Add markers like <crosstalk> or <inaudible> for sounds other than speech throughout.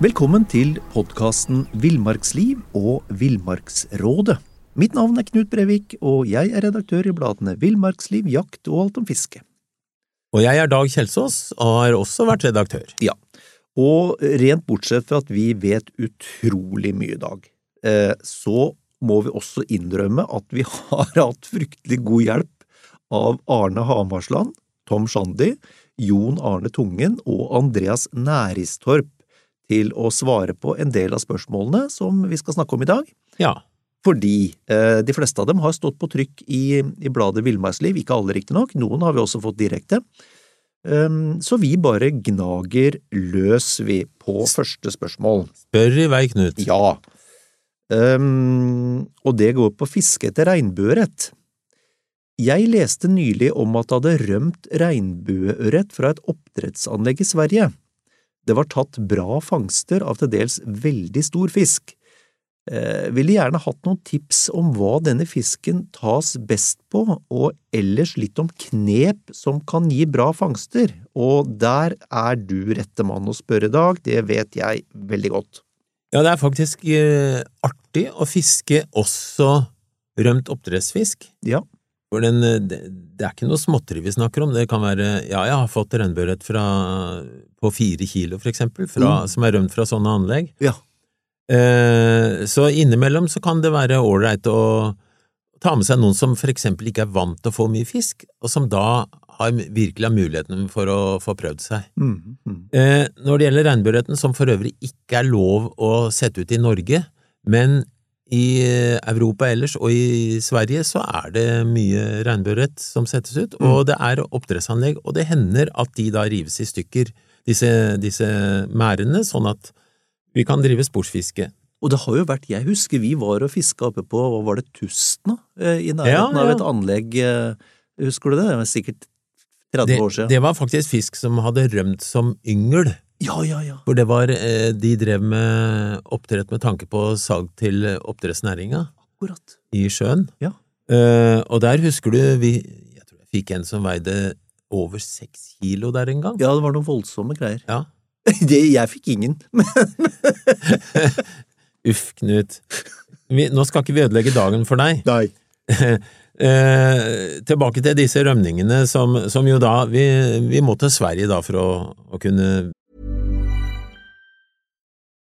Velkommen til podkasten Villmarksliv og Villmarksrådet. Mitt navn er Knut Brevik, og jeg er redaktør i bladene Villmarksliv, Jakt og Alt om fiske. Og jeg er Dag Kjelsås, og har også vært redaktør. Ja, og rent bortsett fra at vi vet utrolig mye, Dag, eh, så må vi også innrømme at vi <laughs> har hatt fryktelig god hjelp av Arne Hamarsland, Tom Shandy, Jon Arne Tungen og Andreas Næristorp til å svare på en del av spørsmålene som vi skal snakke om i dag. Ja, Fordi eh, de fleste av dem har stått på trykk i, i bladet Villmarksliv, ikke alle riktignok, noen har vi også fått direkte. Um, så vi bare gnager løs, vi, på første spørsmål. spør i vei, Knut. Ja. Um, og det går på fiske etter regnbueørret. Jeg leste nylig om at det hadde rømt regnbueørret fra et oppdrettsanlegg i Sverige. Det var tatt bra fangster av til dels veldig stor fisk. Eh, ville gjerne hatt noen tips om hva denne fisken tas best på, og ellers litt om knep som kan gi bra fangster, og der er du rette mann å spørre, Dag, det vet jeg veldig godt. Ja, det er faktisk eh, artig å fiske også rømt oppdrettsfisk. Ja, For den, eh, det, det er ikke noe småtteri vi snakker om. Det kan være Ja, jeg har fått regnbueørret på fire kilo, for eksempel, fra, Mm. som er rømt fra sånne anlegg. ja, Eh, så innimellom så kan det være ålreit å ta med seg noen som for eksempel ikke er vant til å få mye fisk, og som da har, virkelig har muligheten for å få prøvd seg. mm, mm. Eh, når det gjelder regnbueørreten, som for øvrig ikke er lov å sette ut i Norge, men i eh, Europa ellers og i Sverige så er det mye regnbueørret som settes ut, og det er oppdrettsanlegg, og det hender at de da rives i stykker, disse, disse merdene, sånn at vi kan drive sportsfiske. Og det har jo vært, jeg husker vi var og fiska oppe på, hva var det, Tustna? Eh, I nærheten Ja, av et anlegg, eh, husker du det? Det var sikkert 30 Det, år siden. det var faktisk fisk som hadde rømt som yngel, Ja, ja, ja. for det var, eh, de drev med oppdrett med tanke på salg til oppdrettsnæringa. Akkurat. i sjøen. Ja. Eh, og der husker du vi Jeg tror jeg fikk en som veide over seks kilo der en gang. Ja, det var noen voldsomme greier. Ja. <laughs> Det, jeg fikk ingen. <laughs> Uff, Knut. Vi, nå skal ikke vi ødelegge dagen for deg. Nei. <laughs> Eh, tilbake til disse rømningene som, som jo da vi, vi må til Sverige da for å, å kunne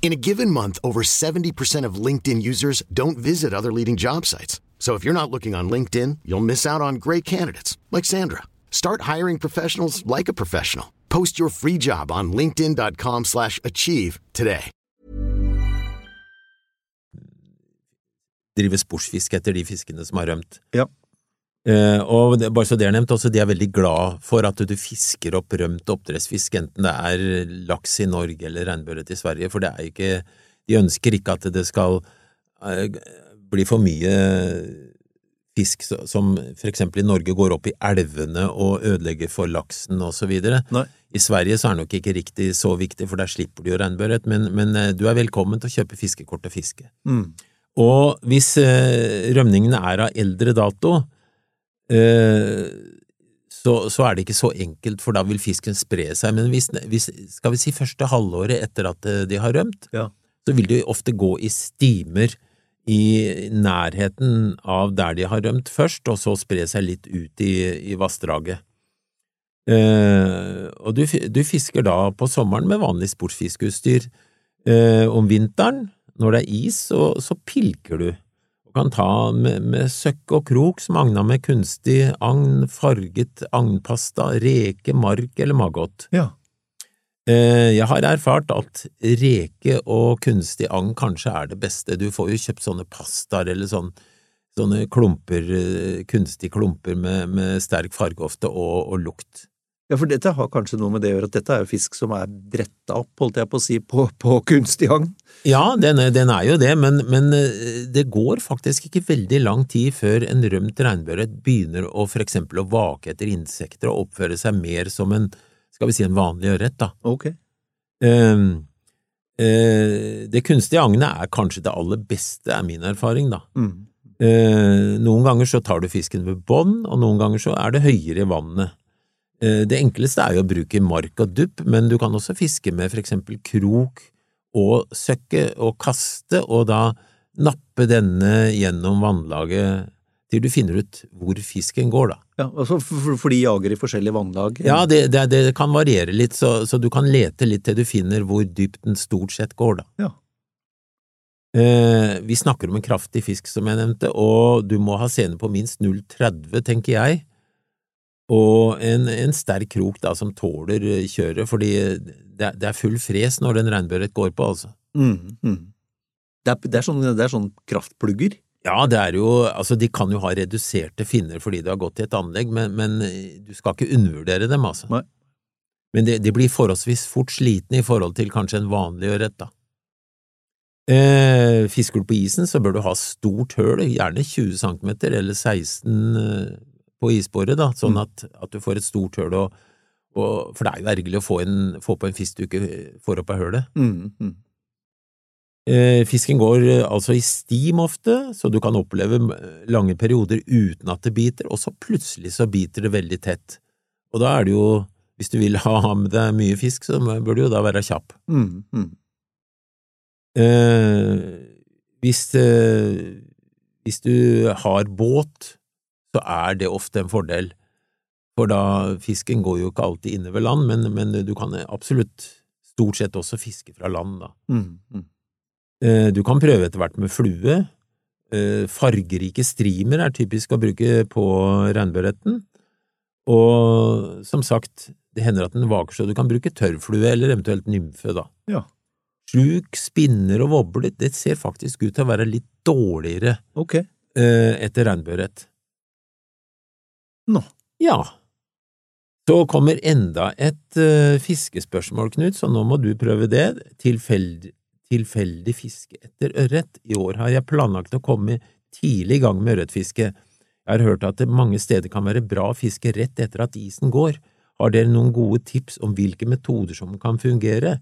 In a given month, over 70% of LinkedIn users don't visit other leading job sites. So if you're not looking on LinkedIn, you'll miss out on great candidates like Sandra. Start hiring professionals like a professional. Post your free job on linkedin.com/achieve slash achieve today. drive sportsfiske etter de fiskene som har rømt. Ja. Eh, og det, bare så det er nevnt, også de er veldig glad for at du fisker opp rømt oppdrettsfisk, enten det er laks i Norge eller regnbueørret i Sverige, for det er ikke De ønsker ikke at det skal uh, bli for mye fisk som for eksempel i Norge går opp i elvene og ødelegger for laksen og så videre. Nei. I Sverige så er det nok ikke riktig så viktig, for der slipper du jo regnbueørret, men, men uh, du er velkommen til å kjøpe fiskekort og fiske. Mm. Og hvis rømningene er av eldre dato, så, så er det ikke så enkelt, for da vil fisken spre seg. Men hvis, hvis skal vi si første halvåret etter at eh, de har rømt, Ja. så vil de ofte gå i stimer i nærheten av der de har rømt først, og så spre seg litt ut i, i vassdraget. Eh, og du, du fisker da på sommeren med vanlig sportsfiskeutstyr. Eh, om vinteren, når det er is, så, så pilker du. Og kan ta med, med søkk og krok som agna med kunstig agn, farget agnpasta, reke, mark eller maggot. Ja. Eh, Jeg har erfart at reke og kunstig agn kanskje er det beste. Du får jo kjøpt sånne pastaer eller sånn, sånne klumper, eh, kunstige klumper med, med sterk farge ofte og, og lukt. Ja, for dette har kanskje noe med det å gjøre at dette er jo fisk som er dretta opp, holdt jeg på å si, på, på kunstig agn? Ja, den er, den er jo det, men, men, eh, det går faktisk ikke veldig lang tid før en rømt regnbueørret begynner å for eksempel å vake etter insekter og oppføre seg mer som en, skal vi si, en vanlig ørret, da. Ok. Um, det kunstige agnet er kanskje det aller beste, er min erfaring, da. Mm. Eh, noen ganger så tar du fisken ved bånd, og noen ganger så er det høyere i vannet. Eh, det enkleste er jo å bruke mark og dupp, men du kan også fiske med for eksempel krok og søkke og kaste, og da nappe denne gjennom vannlaget til du finner ut hvor fisken går, da. Ja, altså for, for de jager i forskjellige vannlag? Ja, det, det, det kan variere litt, så, så, du kan lete litt til du finner hvor dypt den stort sett går, da. Ja. Eh, vi snakker om en kraftig fisk, som jeg nevnte, og du må ha sene på minst 0,30, tenker jeg og en, en, sterk krok da, som tåler eh, kjøret, fordi det, det er full fres når den regnbueørret går på, altså. Mm, mm. Det, er, det, er sånne, det er sånne kraftplugger? Ja, det er jo, altså de kan jo ha reduserte finner fordi det har gått i et anlegg, men, men du skal ikke undervurdere dem, altså. Nei. Men de, de blir forholdsvis fort slitne i forhold til kanskje en vanlig ørret, da. Eh, fisker du på isen, så bør du ha stort høl, gjerne 20 cm eller 16 på isboret, da, sånn mm. at, at, du får et stort høl, og, og, for det er jo ergerlig å få, en, få, på en fisk du ikke får opp av hølet. Mm, mm. Eh, fisken går eh, altså i stim ofte, så du kan oppleve lange perioder uten at det biter, og så plutselig så biter det veldig tett. Og da er det jo, hvis du vil ha <laughs> med deg mye fisk, så bør du jo da være kjapp. Mm, mm. Eh, hvis, eh, hvis du har båt, så er det ofte en fordel. For da fisken går jo ikke alltid inne ved land, men, men du kan absolutt stort sett også fiske fra land, da. Mm, mm. Eh, du kan prøve etter hvert med flue. Eh, fargerike streamer er typisk å bruke på regnbueørreten. Og som sagt, det hender at den vaker så du kan bruke tørrflue eller eventuelt nymfe, da. Ja. Sluk, spinner og wobler, det ser faktisk ut til å være litt dårligere okay. Eh, etter regnbueørret. Nå. Ja. Så kommer enda et uh, fiskespørsmål, Knut, så nå må du prøve det. Tilfeldig, tilfeldig fiske etter ørret. I år har jeg planlagt å komme tidlig i gang med ørretfiske. Jeg har hørt at det mange steder kan være bra å fiske rett etter at isen går. Har dere noen gode tips om hvilke metoder som kan fungere?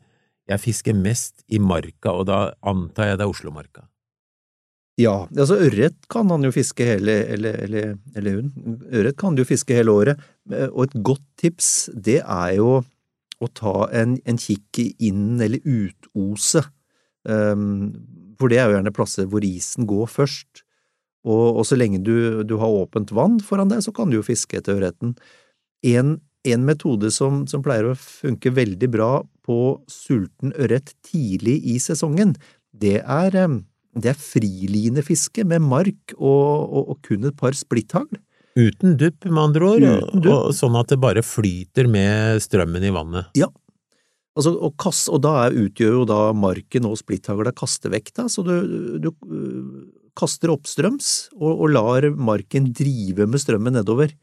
Jeg fisker mest i marka, og da antar jeg det er Oslomarka. Ja, altså ørret kan han jo fiske hele, eller, eller, eller hun, ørret kan du fiske hele året, og et godt tips det er jo å ta en, en kikk inn- eller utose, um, for det er jo gjerne plasser hvor isen går først, og, og så lenge du, du, har åpent vann foran deg, så kan du jo fiske etter ørreten. En, en metode som, som, pleier å funke veldig bra på sulten ørret tidlig i sesongen, det er um, det er frilinefiske med mark og, og, og kun et par splitthagl. Uten dupp, med andre ord, og, og, sånn at det bare flyter med strømmen i vannet. Ja, altså, og, kast, og, da utgjør jo da marken og splitthagla kastevekta, så du, du uh, kaster oppstrøms og, og, lar marken drive med strømmen nedover.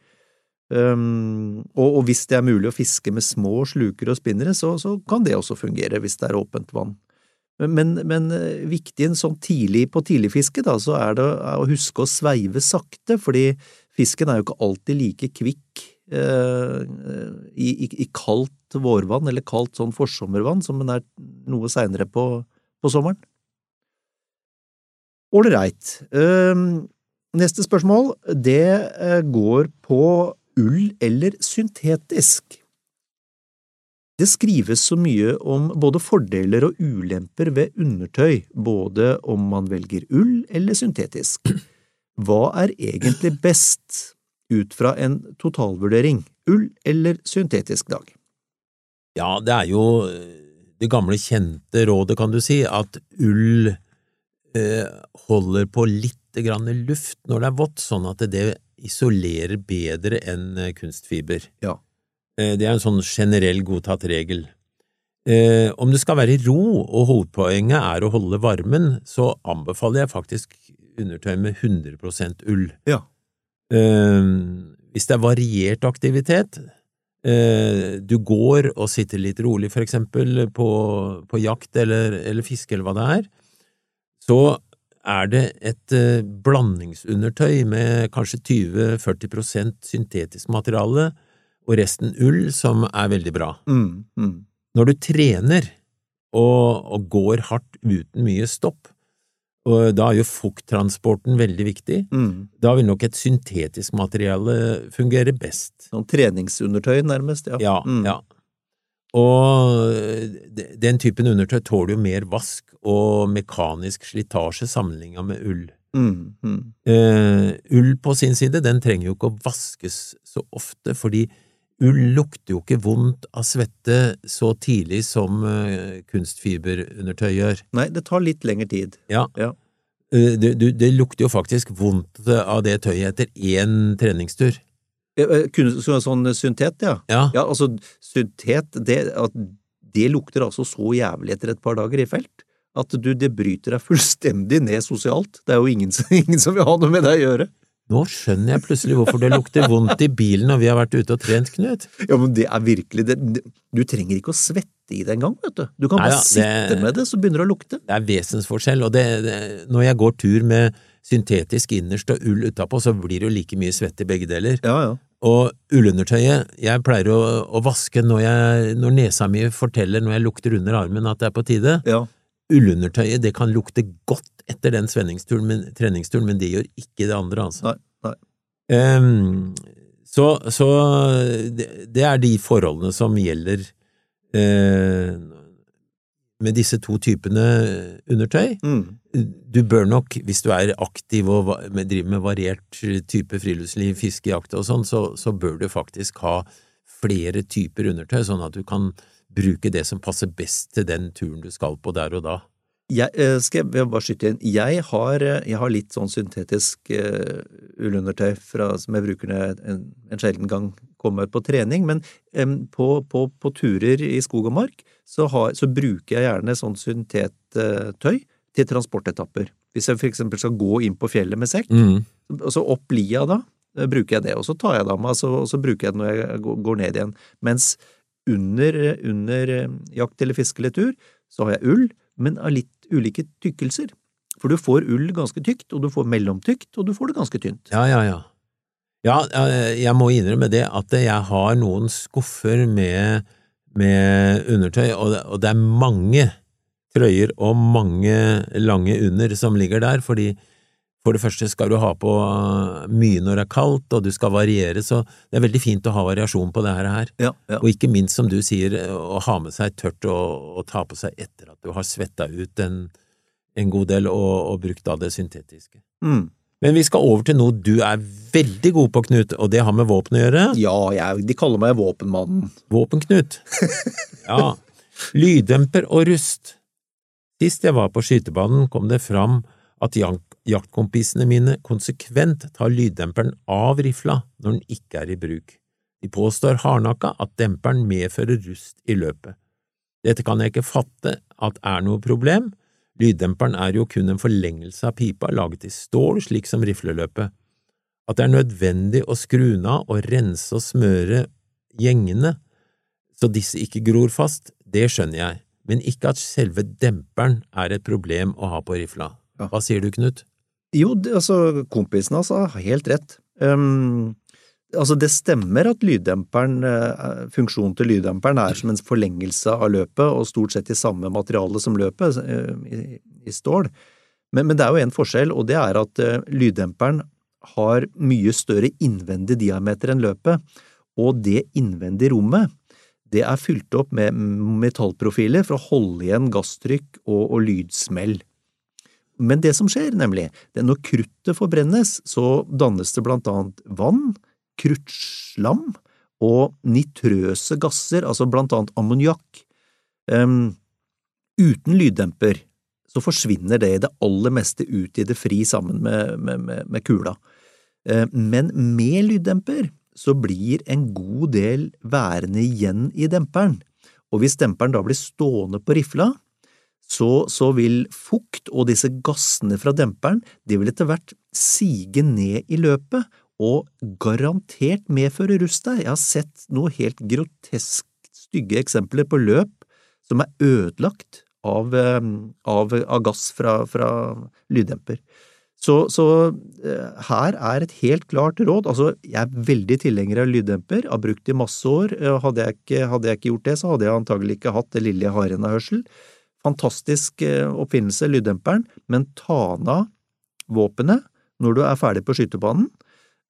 Um, og, hvis det er mulig å fiske med små sluker og spinnere, så, så kan det også fungere hvis det er åpent vann. Men, men eh, viktig sånn tidlig, på tidligfiske, da, så er det å huske å sveive sakte, fordi fisken er jo ikke alltid like kvikk eh, i, i, i, kaldt vårvann eller kaldt sånn forsommervann som den er noe seinere på, på, sommeren. Ålreit. Eh, neste spørsmål, det eh, går på ull eller syntetisk. Det skrives så mye om både fordeler og ulemper ved undertøy, både om man velger ull eller syntetisk. Hva er egentlig best ut fra en totalvurdering, ull eller syntetisk dag? Ja, det er jo det gamle kjente rådet, kan du si, at ull eh, holder på litt grann luft når det er vått, sånn at det isolerer bedre enn kunstfiber. Ja. Eh, det er en sånn generell godtatt regel. Eh, om det skal være ro og hovedpoenget er å holde varmen, så anbefaler jeg faktisk undertøy med 100% ull. Ja. Eh, hvis det er variert aktivitet, eh, du går og sitter litt rolig, for eksempel, på, på jakt eller, eller fiske eller hva det er, så er det et eh, blandingsundertøy med kanskje 20–40% syntetisk materiale og resten ull som er veldig bra. Mm, mm. Når du trener og, og går hardt uten mye stopp, og da er jo fukttransporten veldig viktig, Mm. da vil nok et syntetisk materiale fungere best. Sånn treningsundertøy, nærmest. Ja. Ja, Mm. ja. Og den typen undertøy tåler jo mer vask og mekanisk slitasje sammenlignet med ull. Eh, ull på sin side, den trenger jo ikke å vaskes så ofte, fordi ull lukter jo ikke vondt av svette så tidlig som eh, kunstfiberundertøy gjør. Nei, det tar litt lengre tid. Ja. Ja. Eh, det, du- det lukter jo faktisk vondt av det tøyet etter én treningstur. Eh, Sånn syntet, ja. Ja, Ja, altså, syntet, det, at det lukter altså så jævlig etter et par dager i felt, at du, det bryter deg fullstendig ned sosialt. Det er jo ingen, <laughs> ingen som vil ha noe med deg å gjøre. Nå skjønner jeg plutselig hvorfor det lukter vondt i bilen når vi har vært ute og trent, Knut. Ja, men det er virkelig det, Du trenger ikke å svette i det engang, vet du. Du kan Nei bare da, det- sitte med det, så begynner det å lukte. Det er vesensforskjell, og det, det, når jeg går tur med syntetisk innerst og ull utapå, så blir det jo like mye svett i begge deler. Ja, ja. Og ullundertøyet, jeg pleier å, å vaske når, jeg, når nesa mi forteller når jeg lukter under armen at det er på tide. ja. Ullundertøyet, det kan lukte godt etter den men, treningsturen, men det gjør ikke det andre, altså. Nei, nei. Um, så så det, det er de forholdene som gjelder uh, med disse to typene undertøy. Mm. Du bør nok, hvis du er aktiv og med- driver med variert type friluftsliv, fiskejakt og sånn, så, så bør du faktisk ha flere typer undertøy, sånn at du kan bruke det som passer best til den turen du skal på der og da. Jeg, eh, skal jeg bare skyte inn, jeg har, eh, jeg har litt sånn syntetisk uh, ullundertøy fra, som jeg bruker når jeg en, en sjelden gang kommer på trening, men um, på, på, på turer i skog og mark så, har, så bruker jeg gjerne sånn syntettøy til transportetapper. Hvis jeg for eksempel skal gå inn på fjellet med sekk, Mm. og så opp lia da, bruker jeg det, og så tar jeg det av meg, og så, og så bruker jeg det når jeg går ned igjen. Mens under, under eh, jakt eller fiske eller tur, så har jeg ull, men av litt ulike tykkelser. For du får ull ganske tykt, og du får mellomtykt, og du får det ganske tynt. Ja, ja, ja. Ja, eh, jeg må innrømme det at jeg har noen skuffer med, med undertøy, og det, og det er mange trøyer og mange lange under som ligger der, fordi for det første skal du ha på mye når det er kaldt, og du skal variere, så det er veldig fint å ha variasjon på det her. Ja, ja. Og ikke minst, som du sier, å ha med seg tørt og, og ta på seg etter at du har svetta ut en, en god del og, og brukt av det syntetiske. Mm. Men vi skal over til noe du er veldig god på, Knut, og det har med våpen å gjøre. Ja, jeg, de kaller meg Våpenmannen. Våpen-Knut. <laughs> Ja. Lyddemper og rust. Sist jeg var på skytebanen, kom det fram at jak jaktkompisene mine konsekvent tar lyddemperen av rifla når den ikke er i bruk. De påstår hardnakka at demperen medfører rust i løpet. Dette kan jeg ikke fatte at er noe problem, lyddemperen er jo kun en forlengelse av pipa laget i stål slik som rifleløpet. At det er nødvendig å skru den av og rense og smøre gjengene så disse ikke gror fast, det skjønner jeg, men ikke at selve demperen er et problem å ha på rifla. Hva sier du, Knut? Jo, det, altså, kompisen hans har helt rett. Um, altså, det stemmer at lyddemperen, eh, funksjonen til lyddemperen er som en forlengelse av løpet, og stort sett i samme materiale som løpet, eh, i, i stål. Men, men det er jo en forskjell, og det er at eh, lyddemperen har mye større innvendig diameter enn løpet, og det innvendige rommet, det er fylt opp med metallprofiler for å holde igjen gasstrykk og, og lydsmell. Men det som skjer, nemlig, det er når kruttet forbrennes, så dannes det blant annet vann, kruttslam og nitrøse gasser, altså blant annet ammoniakk. Um, uten lyddemper så forsvinner det i det aller meste ut i det fri sammen med, med, med, med kula. Eh, Men med lyddemper så blir en god del værende igjen i demperen, og hvis demperen da blir stående på rifla, så, så vil fukt og disse gassene fra demperen de vil etter hvert sige ned i løpet og garantert medføre rust der. Jeg har sett noe helt grotesk stygge eksempler på løp som er ødelagt av, eh, av, av gass fra, fra lyddemper. Så, så uh, her er et helt klart råd. Altså, jeg er veldig tilhenger av lyddemper, har brukt det i masse år. Uh, hadde, jeg ikke, hadde, jeg ikke, gjort det, så hadde jeg antagelig ikke hatt det lille jeg har igjen av hørsel. Fantastisk uh, oppfinnelse, lyddemperen, men ta den av våpenet når du er ferdig på skytebanen,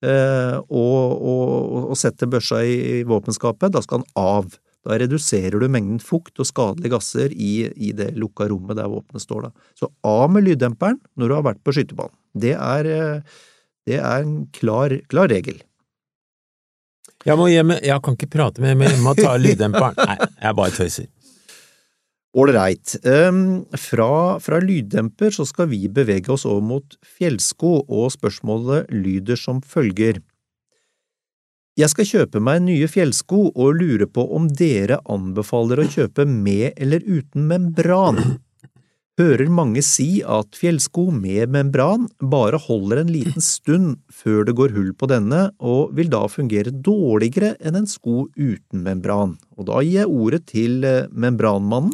og, og, og setter børsa i, våpenskapet. Da skal den av. Da reduserer du mengden fukt og skadelige gasser i, i det lukka rommet der våpenet står. Da. Så av med lyddemperen når du har vært på skytebanen. Det er, det er en klar, klar regel. Jeg må hjem, jeg kan ikke prate med må ta lyddemperen. Nei, jeg bare tøyser. Ålreit. Um, fra, fra, lyddemper så skal vi bevege oss over mot fjellsko, og spørsmålet lyder som følger. Jeg skal kjøpe meg nye fjellsko og lurer på om dere anbefaler å kjøpe med eller uten membran. Hører mange si at fjellsko med membran bare holder en liten stund før det går hull på denne, og vil da fungere dårligere enn en sko uten membran. Og da gir jeg ordet til eh, membranmannen,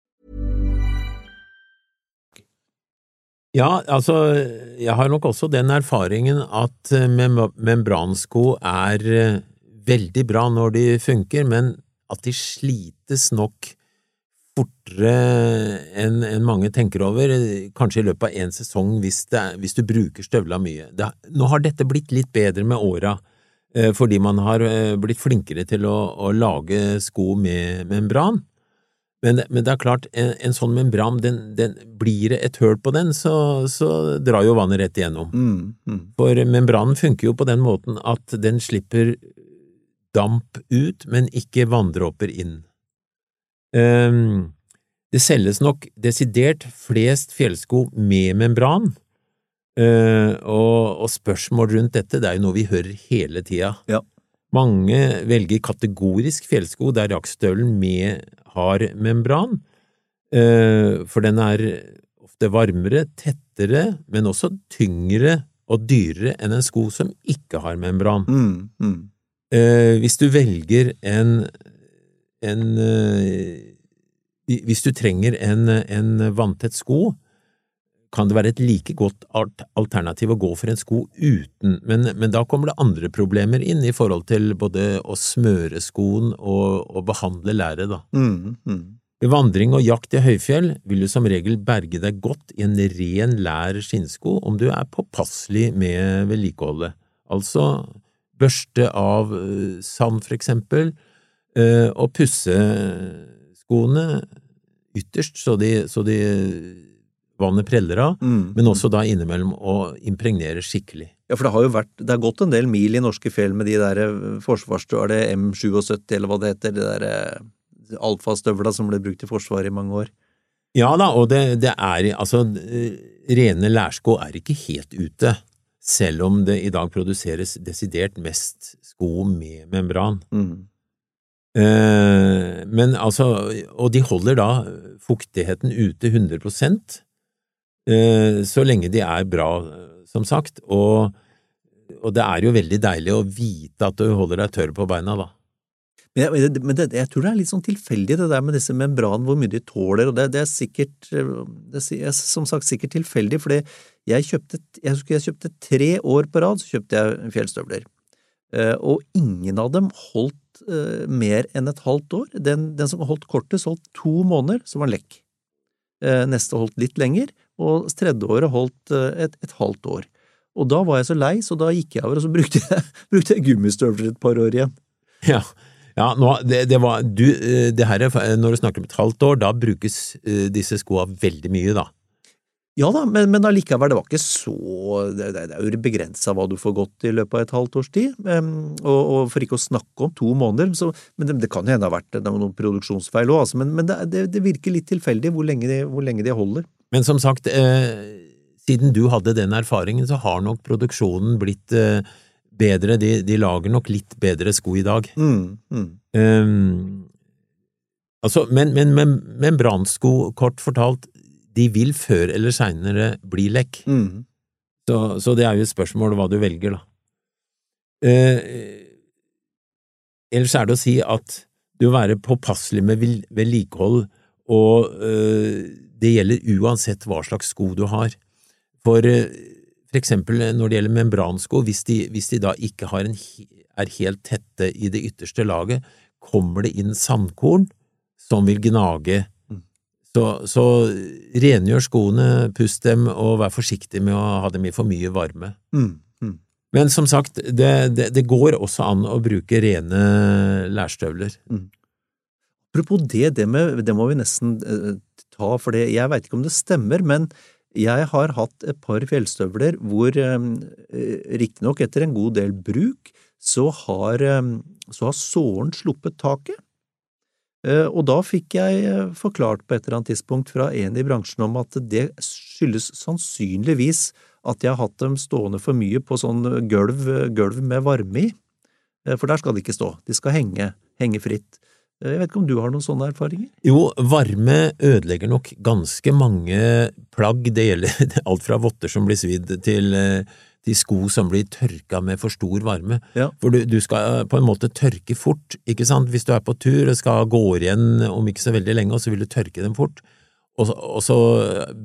Ja, altså, jeg har nok også den erfaringen at eh, mem membransko er eh, veldig bra når de funker, men at de slites nok fortere enn en mange tenker over, kanskje i løpet av én sesong hvis, er, hvis, du bruker støvla mye. Det, nå har dette blitt litt bedre med åra. Eh, fordi man har blitt flinkere til å, å lage sko med membran. Men, men, det er klart, en, en sånn membran, den, den, blir det et høl på den, så, så drar jo vannet rett igjennom. Mm, mm. For membranen funker jo på den måten at den slipper damp ut, men ikke vanndråper inn. Um, det selges nok desidert flest fjellsko med membran, Uh, og, og, spørsmål rundt dette, det er jo noe vi hører hele tida. Ja. Mange velger kategorisk fjellsko der jaktstøvelen med har membran, uh, for den er ofte varmere, tettere, men også tyngre og dyrere enn en sko som ikke har membran. Mm, mm. Uh, hvis du velger en, en Hvis du trenger en, en vanntett sko, kan det være et like godt alternativ å gå for en sko uten, men, men, da kommer det andre problemer inn i forhold til både å smøre skoen og, og behandle læret, da. Mm, mm. Ved vandring og jakt i høyfjell vil du som regel berge deg godt i en ren lær skinnsko om du er påpasselig med vedlikeholdet, altså børste av uh, sand for eksempel, uh, og pusse skoene ytterst så de, så de vannet preller av, mm. men også da innimellom å impregnere skikkelig. Ja, for det har jo vært, det har gått en del mil i norske fjell med de der eh, forsvarsstøvlene, er det M77 eller hva det heter, de der eh, alfastøvla som ble brukt i Forsvaret i mange år? Ja da, og det, det er altså rene lærsko er ikke helt ute, selv om det i dag produseres desidert mest sko med membran. Mm. Eh, men altså, og de holder da fuktigheten ute 100 Eh, så lenge de er bra, som sagt, og, og, det er jo veldig deilig å vite at du holder deg tørr på beina, da. Men, jeg, men det, jeg tror det er litt sånn tilfeldig, det der med disse membranene, hvor mye de tåler, og det, det er sikkert det er som sagt sikkert tilfeldig, fordi jeg kjøpte, jeg jeg kjøpte tre år på rad, så kjøpte jeg fjellstøvler, eh, og ingen av dem holdt eh, mer enn et halvt år. Den, den som holdt kortest, holdt to måneder, så var lekk. Eh, neste holdt litt lenger, og tredje året holdt et, et halvt år. Og da var jeg så lei, så da gikk jeg over, og så brukte jeg, <laughs> brukte jeg gummistøvler et par år igjen. Ja, ja, nå, det, det, var, du, eh, det her, Når du snakker om et halvt år, da brukes uh, disse skoa veldig mye, da? Ja da, men, men allikevel, det var ikke så Det, det, er jo begrensa hva du får gått i løpet av et halvt års tid. Og, og, for ikke å snakke om to måneder, så, men det, kan hende det har vært noen produksjonsfeil òg, altså, men, men det, virker litt tilfeldig hvor lenge, de, hvor lenge de holder. Men som sagt, eh, siden du hadde den erfaringen, så har nok produksjonen blitt eh, bedre. De, de, lager nok litt bedre sko i dag. Mm, mm. Um, altså, men, men, men membransko, kort fortalt, de vil før eller seinere bli lekk. Mm. Så, så, det er jo et spørsmål hva du velger, da. Eh, ellers er det å si at du må være påpasselig med vedlikehold, og uh, det gjelder uansett hva slags sko du har. For uh, for eksempel eh, når det gjelder membransko, hvis de, hvis de da ikke en, er helt tette i det ytterste laget, kommer det inn sandkorn som vil gnage. Mm. Så, så rengjør skoene, pust dem, og vær forsiktig med å ha dem i for mye varme. Mm. Mm. Men som sagt, det, det, det, går også an å bruke rene lærstøvler. Mm. Apropos det, det, med, det må vi nesten uh, ta, for det, jeg veit ikke om det stemmer, men jeg har hatt et par fjellstøvler hvor, eh, riktignok etter en god del bruk, så har, så har såren sluppet taket. Eh, og da fikk jeg eh, forklart på et eller annet tidspunkt fra en i bransjen om at det skyldes sannsynligvis at jeg har hatt dem stående for mye på sånn gulv, gulv med varme i, for der skal de ikke stå, de skal henge, henge fritt. Jeg vet ikke om du har noen sånne erfaringer? Jo, varme ødelegger nok ganske mange plagg. Det gjelder <laughs> alt fra votter som blir svidd, til, eh, til sko som blir tørka med for stor varme. Ja. For du, du, skal på en måte tørke fort, ikke sant? Hvis du er på tur og skal gå igjen om ikke så veldig lenge, og så vil du tørke dem fort, og, og så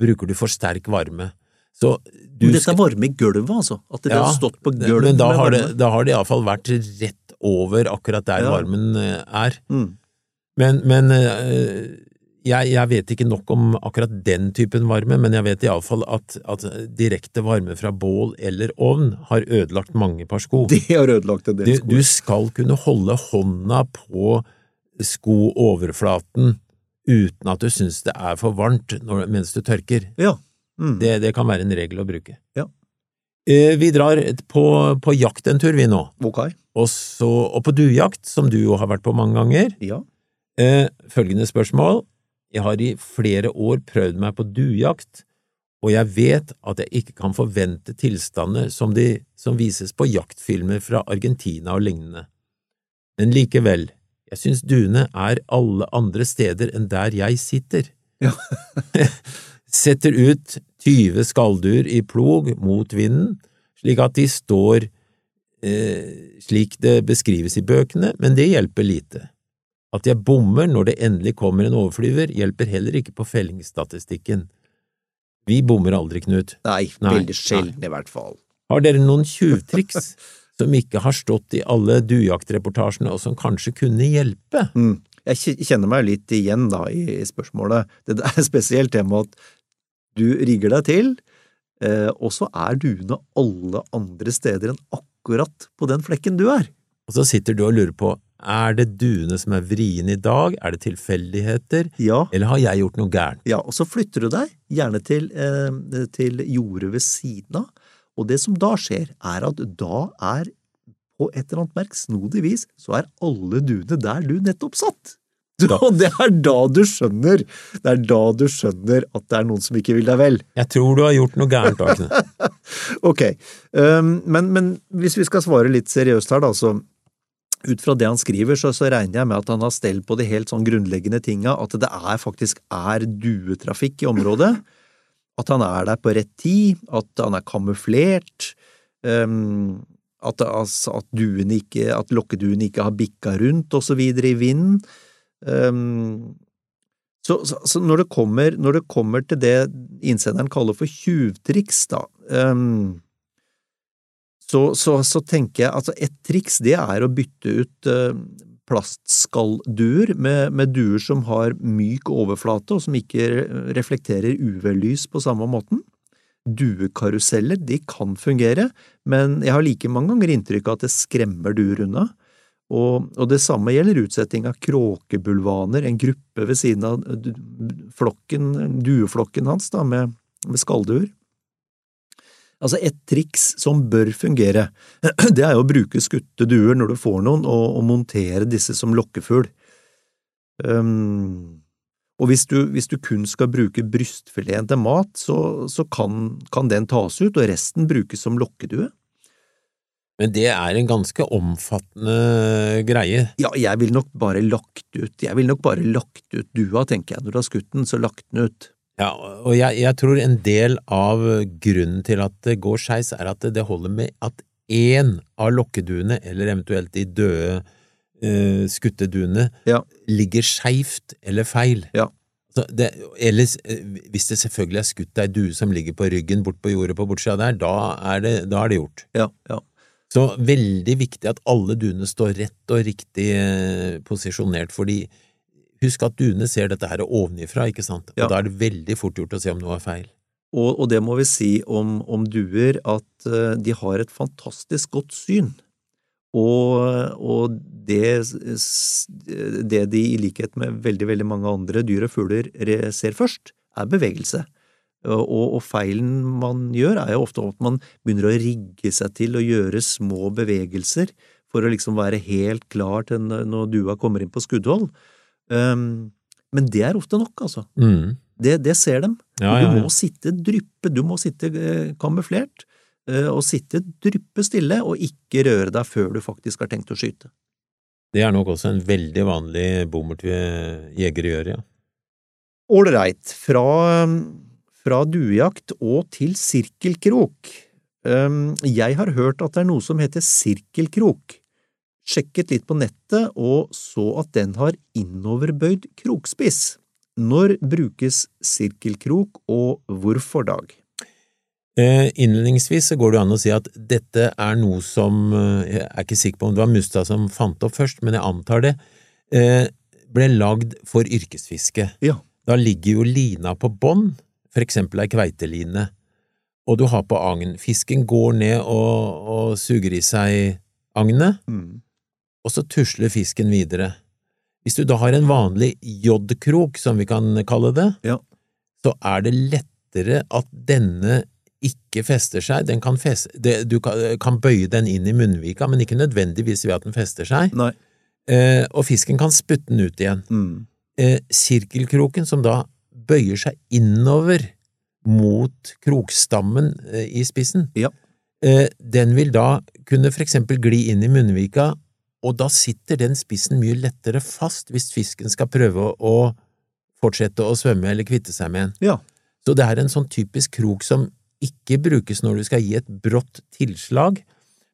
bruker du for sterk varme. Så du dette er varme i gulvet, altså? At det ja, har stått på gulvet men da har, det, da har det iallfall vært rett over akkurat der ja. varmen eh, er. Mm. Men, men eh, jeg, jeg, vet ikke nok om akkurat den typen varme, men jeg vet iallfall at, at direkte varme fra bål eller ovn har ødelagt mange par sko. <laughs> Det har ødelagt en del sko. Du, du skal kunne holde hånda på skooverflaten uten at du syns det er for varmt når, mens du tørker. Ja. Mm. Det, det, kan være en regel å bruke. Ja. Eh, vi drar på, på, jakt en tur, vi nå. Ok. Og, så, og på duejakt, som du jo har vært på mange ganger. Ja. Eh, følgende spørsmål. Jeg har i flere år prøvd meg på duejakt, og jeg vet at jeg ikke kan forvente tilstander som de som vises på jaktfilmer fra Argentina og lignende. Men likevel, jeg synes duene er alle andre steder enn der jeg sitter. Ja. <laughs> Setter ut 20 skalldyr i plog mot vinden, slik at de står eh, slik det beskrives i bøkene, men det hjelper lite. At jeg bommer når det endelig kommer en overflyver, hjelper heller ikke på fellingsstatistikken. Vi bommer aldri, Knut. Nei, nei veldig sjelden i hvert fall. Har dere noen tjuvtriks <laughs> som ikke har stått i alle dujaktreportasjene, og som kanskje kunne hjelpe? Mm. Jeg kjenner meg litt igjen da i spørsmålet. Det er spesielt det med at du rigger deg til, eh, og så er duene alle andre steder enn akkurat på den flekken du er. Og så sitter du og lurer på er det duene som er vrien i dag, er det tilfeldigheter, ja. eller har jeg gjort noe gærent? Ja, og så flytter du deg, gjerne til, eh, til jordet ved siden av, og det som da skjer, er at da er på et eller annet merksnodig vis, så er alle duene der du nettopp satt. <laughs> Og det er da du skjønner det er da du skjønner at det er noen som ikke vil deg vel. Jeg tror du har gjort noe gærent, Akne. <laughs> ok, um, men, men, hvis vi skal svare litt seriøst her, da, så ut fra det han skriver, så, så, regner jeg med at han har stell på de helt sånn grunnleggende tinga, at det er faktisk er duetrafikk i området, at han er der på rett tid, at han er kamuflert, um, at, altså, at, ikke, at lokkeduen ikke har bikka rundt og så videre i vinden. Um, så, så, så når, det kommer, når, det kommer, til det innsenderen kaller for tjuvtriks, da, um, så, så, tenker jeg altså et triks det er å bytte ut uh, plastskallduer med, med, duer som har myk overflate og som ikke reflekterer UV-lys på samme måten. Duekaruseller de kan fungere, men jeg har like mange ganger inntrykk av at det skremmer duer unna. Og, og, det samme gjelder utsetting av kråkebulvaner, en gruppe ved siden av flokken, dueflokken hans da, med, med skallduer. Altså, et triks som bør fungere, <clears throat> det er å bruke skutte duer når du får noen, og, og montere disse som lokkefugl. Um, og hvis du, hvis du, kun skal bruke brystfileten til mat, så, så kan, kan, den tas ut, og resten brukes som lokkedue. Men det er en ganske omfattende greie. Ja, jeg vil nok bare lagt ut Jeg ville nok bare lagt ut dua, tenker jeg. Når du har skutt den, så lagt den ut. Ja, og jeg, jeg tror en del av grunnen til at det går skeis, er at det holder med at én av lokkeduene, eller eventuelt de døde uh, skutteduene, ja. ligger skeivt eller feil. Ja. Det, ellers, eh, hvis det selvfølgelig er skutt ei due som ligger på ryggen bort på jordet på bortsida der, da er, det, da er det gjort. Ja, ja. Så veldig viktig at alle duene står rett og riktig eh, posisjonert, fordi husk at duene ser dette her ovenifra, ikke sant, og ja. da er det veldig fort gjort å se om noe er feil. Og, og det må vi si om, om duer, at uh, de har et fantastisk godt syn. Og, og det, det, de i likhet med veldig, veldig mange andre dyr og fugler ser først, er bevegelse. Og, og, feilen man gjør, er jo ofte at man begynner å rigge seg til å gjøre små bevegelser for å liksom være helt klar til når dua kommer inn på skuddhold. Um, men det er ofte nok, altså. Mm. Det, det, ser dem. Ja, ja, ja. Du må sitte dryppe, du må sitte eh, kamuflert, eh, og sitte dryppe stille og ikke røre deg før du faktisk har tenkt å skyte. Det er nok også en veldig vanlig bommert jegere gjør, ja. Ålreit. Fra fra duejakt og til sirkelkrok. Um, jeg har hørt at det er noe som heter sirkelkrok. Sjekket litt på nettet og så at den har innoverbøyd krokspiss. Når brukes sirkelkrok, og hvorfor, Dag? Eh, innledningsvis så går det an å si at dette er noe som eh, Jeg er ikke sikker på om det var Mustad som fant opp først, men jeg antar det. Eh, ble lagd for yrkesfiske. Ja. Da ligger jo lina på bånn, for eksempel ei kveiteline, og du har på agn. Fisken går ned og, og suger i seg agnet, mm. Og så tusler fisken videre. Hvis du da har en vanlig J-krok, som vi kan kalle det, ja. så er det lettere at denne ikke fester seg. Den kan feste, det, du kan, kan, bøye den inn i munnvika, men ikke nødvendigvis ved at den fester seg. Eh, og fisken kan spytte den ut igjen. Mm. Eh, sirkelkroken, som da bøyer seg innover mot krokstammen eh, i spissen, ja. Eh, den vil da kunne for eksempel gli inn i munnvika, og da sitter den spissen mye lettere fast hvis fisken skal prøve å fortsette å svømme eller kvitte seg med en. Ja. Så det er en sånn typisk krok som ikke brukes når du skal gi et brått tilslag,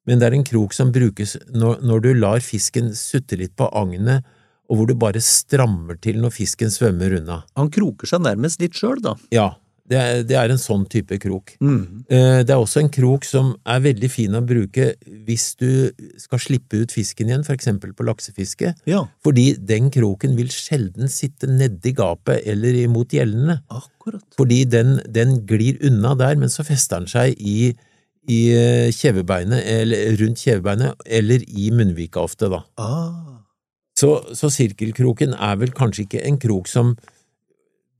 men det er en krok som brukes når, når du lar fisken sutte litt på agnet og hvor du bare strammer til når fisken svømmer unna. Han kroker seg nærmest litt sjøl, da. Ja, det er, det er, en sånn type krok. Mm. Eh, det er også en krok som er veldig fin å bruke hvis du skal slippe ut fisken igjen, for eksempel på laksefiske, ja. fordi den kroken vil sjelden sitte nedi gapet eller imot gjellene. Akkurat. Fordi den, den, glir unna der, men så fester den seg i, i eh, kjevebeinet, eller rundt kjevebeinet, eller i munnvika ofte, da. Ah. Så, så, sirkelkroken er vel kanskje ikke en krok som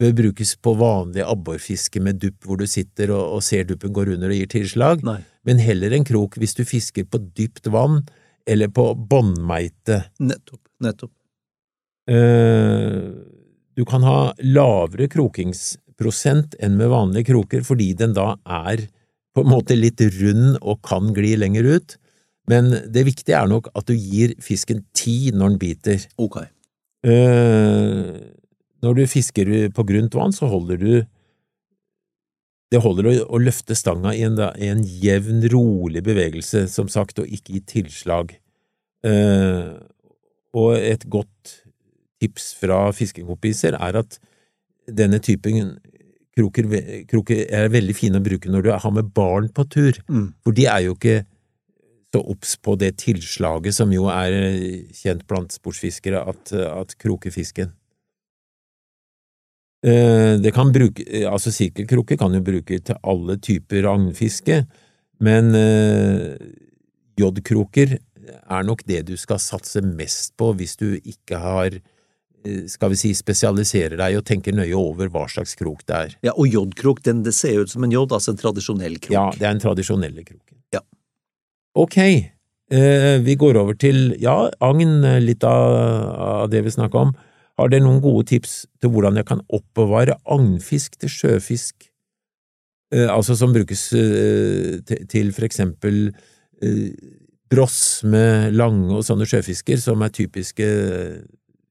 bør brukes på vanlig abborfiske med dupp, hvor du sitter og, og, ser duppen går under og gir tilslag, Nei. men heller en krok hvis du fisker på dypt vann eller på båndmeite. Nettopp, nettopp. Uh, du kan ha lavere krokingsprosent enn med vanlige kroker fordi den da er på en måte litt rund og kan gli lenger ut. Men det viktige er nok at du gir fisken tid når den biter. Ok. Uh, når du fisker på grunt vann, så holder du det holder å, løfte stanga i en, i en jevn, rolig bevegelse, som sagt, og ikke i tilslag. Eh, og et godt tips fra fiskekompiser er at denne typen kroker, kroker er veldig fine å bruke når du har med barn på tur, Mm. for de er jo ikke så obs på det tilslaget som jo er kjent blant sportsfiskere, at, at kroker fisken. Eh, Det kan bruke, altså Sirkelkrukke kan jo bruke til alle typer agnfiske, men eh, J-kroker er nok det du skal satse mest på hvis du ikke har eh, skal vi si spesialiserer deg og tenker nøye over hva slags krok det er. Ja, og J-krok, den det ser ut som en jod, altså en tradisjonell krok. Ja, det er en tradisjonell krok. Ja. Ok, eh, vi går over til, ja, agn, eh, litt av, av det vi snakket om. Har dere noen gode tips til hvordan jeg kan oppbevare agnfisk til sjøfisk? Eh, altså som brukes eh, til, til for eksempel eh, med lange og sånne sjøfisker, som er typiske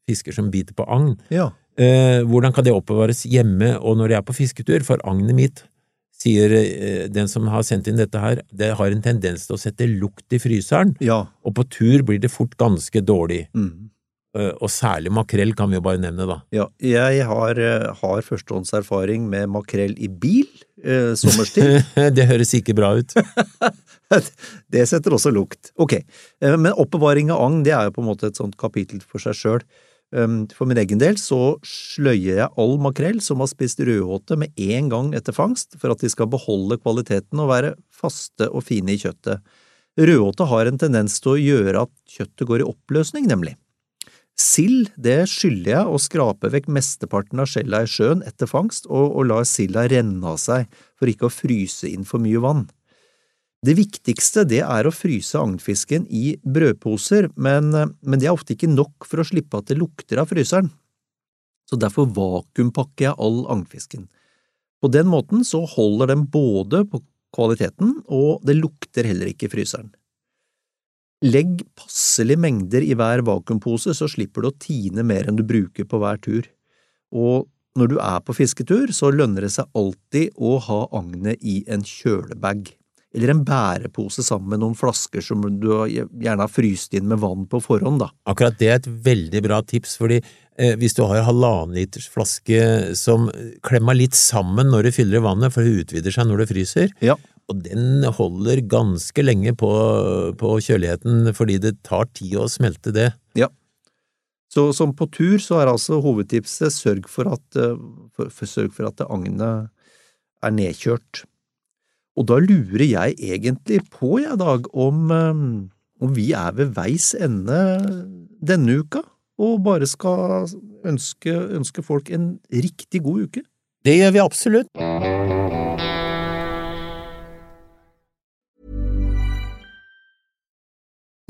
fisker som biter på agn. Ja. Eh, hvordan kan det oppbevares hjemme og når jeg er på fisketur? For agnet mitt, sier eh, den som har sendt inn dette her, det har en tendens til å sette lukt i fryseren, Ja. og på tur blir det fort ganske dårlig. Mm. Eh, og særlig makrell kan vi jo bare nevne, da. ja. Jeg har, eh, har førstehåndserfaring med makrell i bil eh, sommerstid. <laughs> det høres ikke bra ut. <laughs> det setter også lukt. Ok, eh, men oppbevaring av agn det er jo på en måte et sånt kapittel for seg sjøl. Um, For min egen del så sløyer jeg all makrell som har spist rødhåte med en gang etter fangst, for at de skal beholde kvaliteten og være faste og fine i kjøttet. Rødhåte har en tendens til å gjøre at kjøttet går i oppløsning, nemlig. Sild det skyller jeg å skrape vekk mesteparten av skjella i sjøen etter fangst, og, og lar silda renne av seg for ikke å fryse inn for mye vann. Det viktigste det er å fryse agnfisken i brødposer, men, men det er ofte ikke nok for å slippe at det lukter av fryseren. Så derfor vakuumpakker jeg all agnfisken. På den måten så holder den både på kvaliteten, og det lukter heller ikke i fryseren. Legg passelige mengder i hver vakuumpose, så slipper du å tine mer enn du bruker på hver tur. Og når du er på fisketur, så lønner det seg alltid å ha agnet i en kjølebag eller en bærepose sammen med noen flasker som du gjerne har fryst inn med vann på forhånd, da. Akkurat det er et veldig bra tips, fordi eh, hvis du har halvannen liters flaske som klemmer litt sammen når du fyller vannet, for det utvider seg når det fryser, Ja. Og den holder ganske lenge på, på kjøligheten fordi det tar tid å smelte det. ja. Så som på tur så er altså hovedtipset sørg for at, eh, for, for, sørg for at agnet er nedkjørt. Og da lurer jeg egentlig på, jeg, Dag, om, eh, om vi er ved veis ende denne uka, og bare skal ønske, ønske folk en riktig god uke. Det gjør vi absolutt.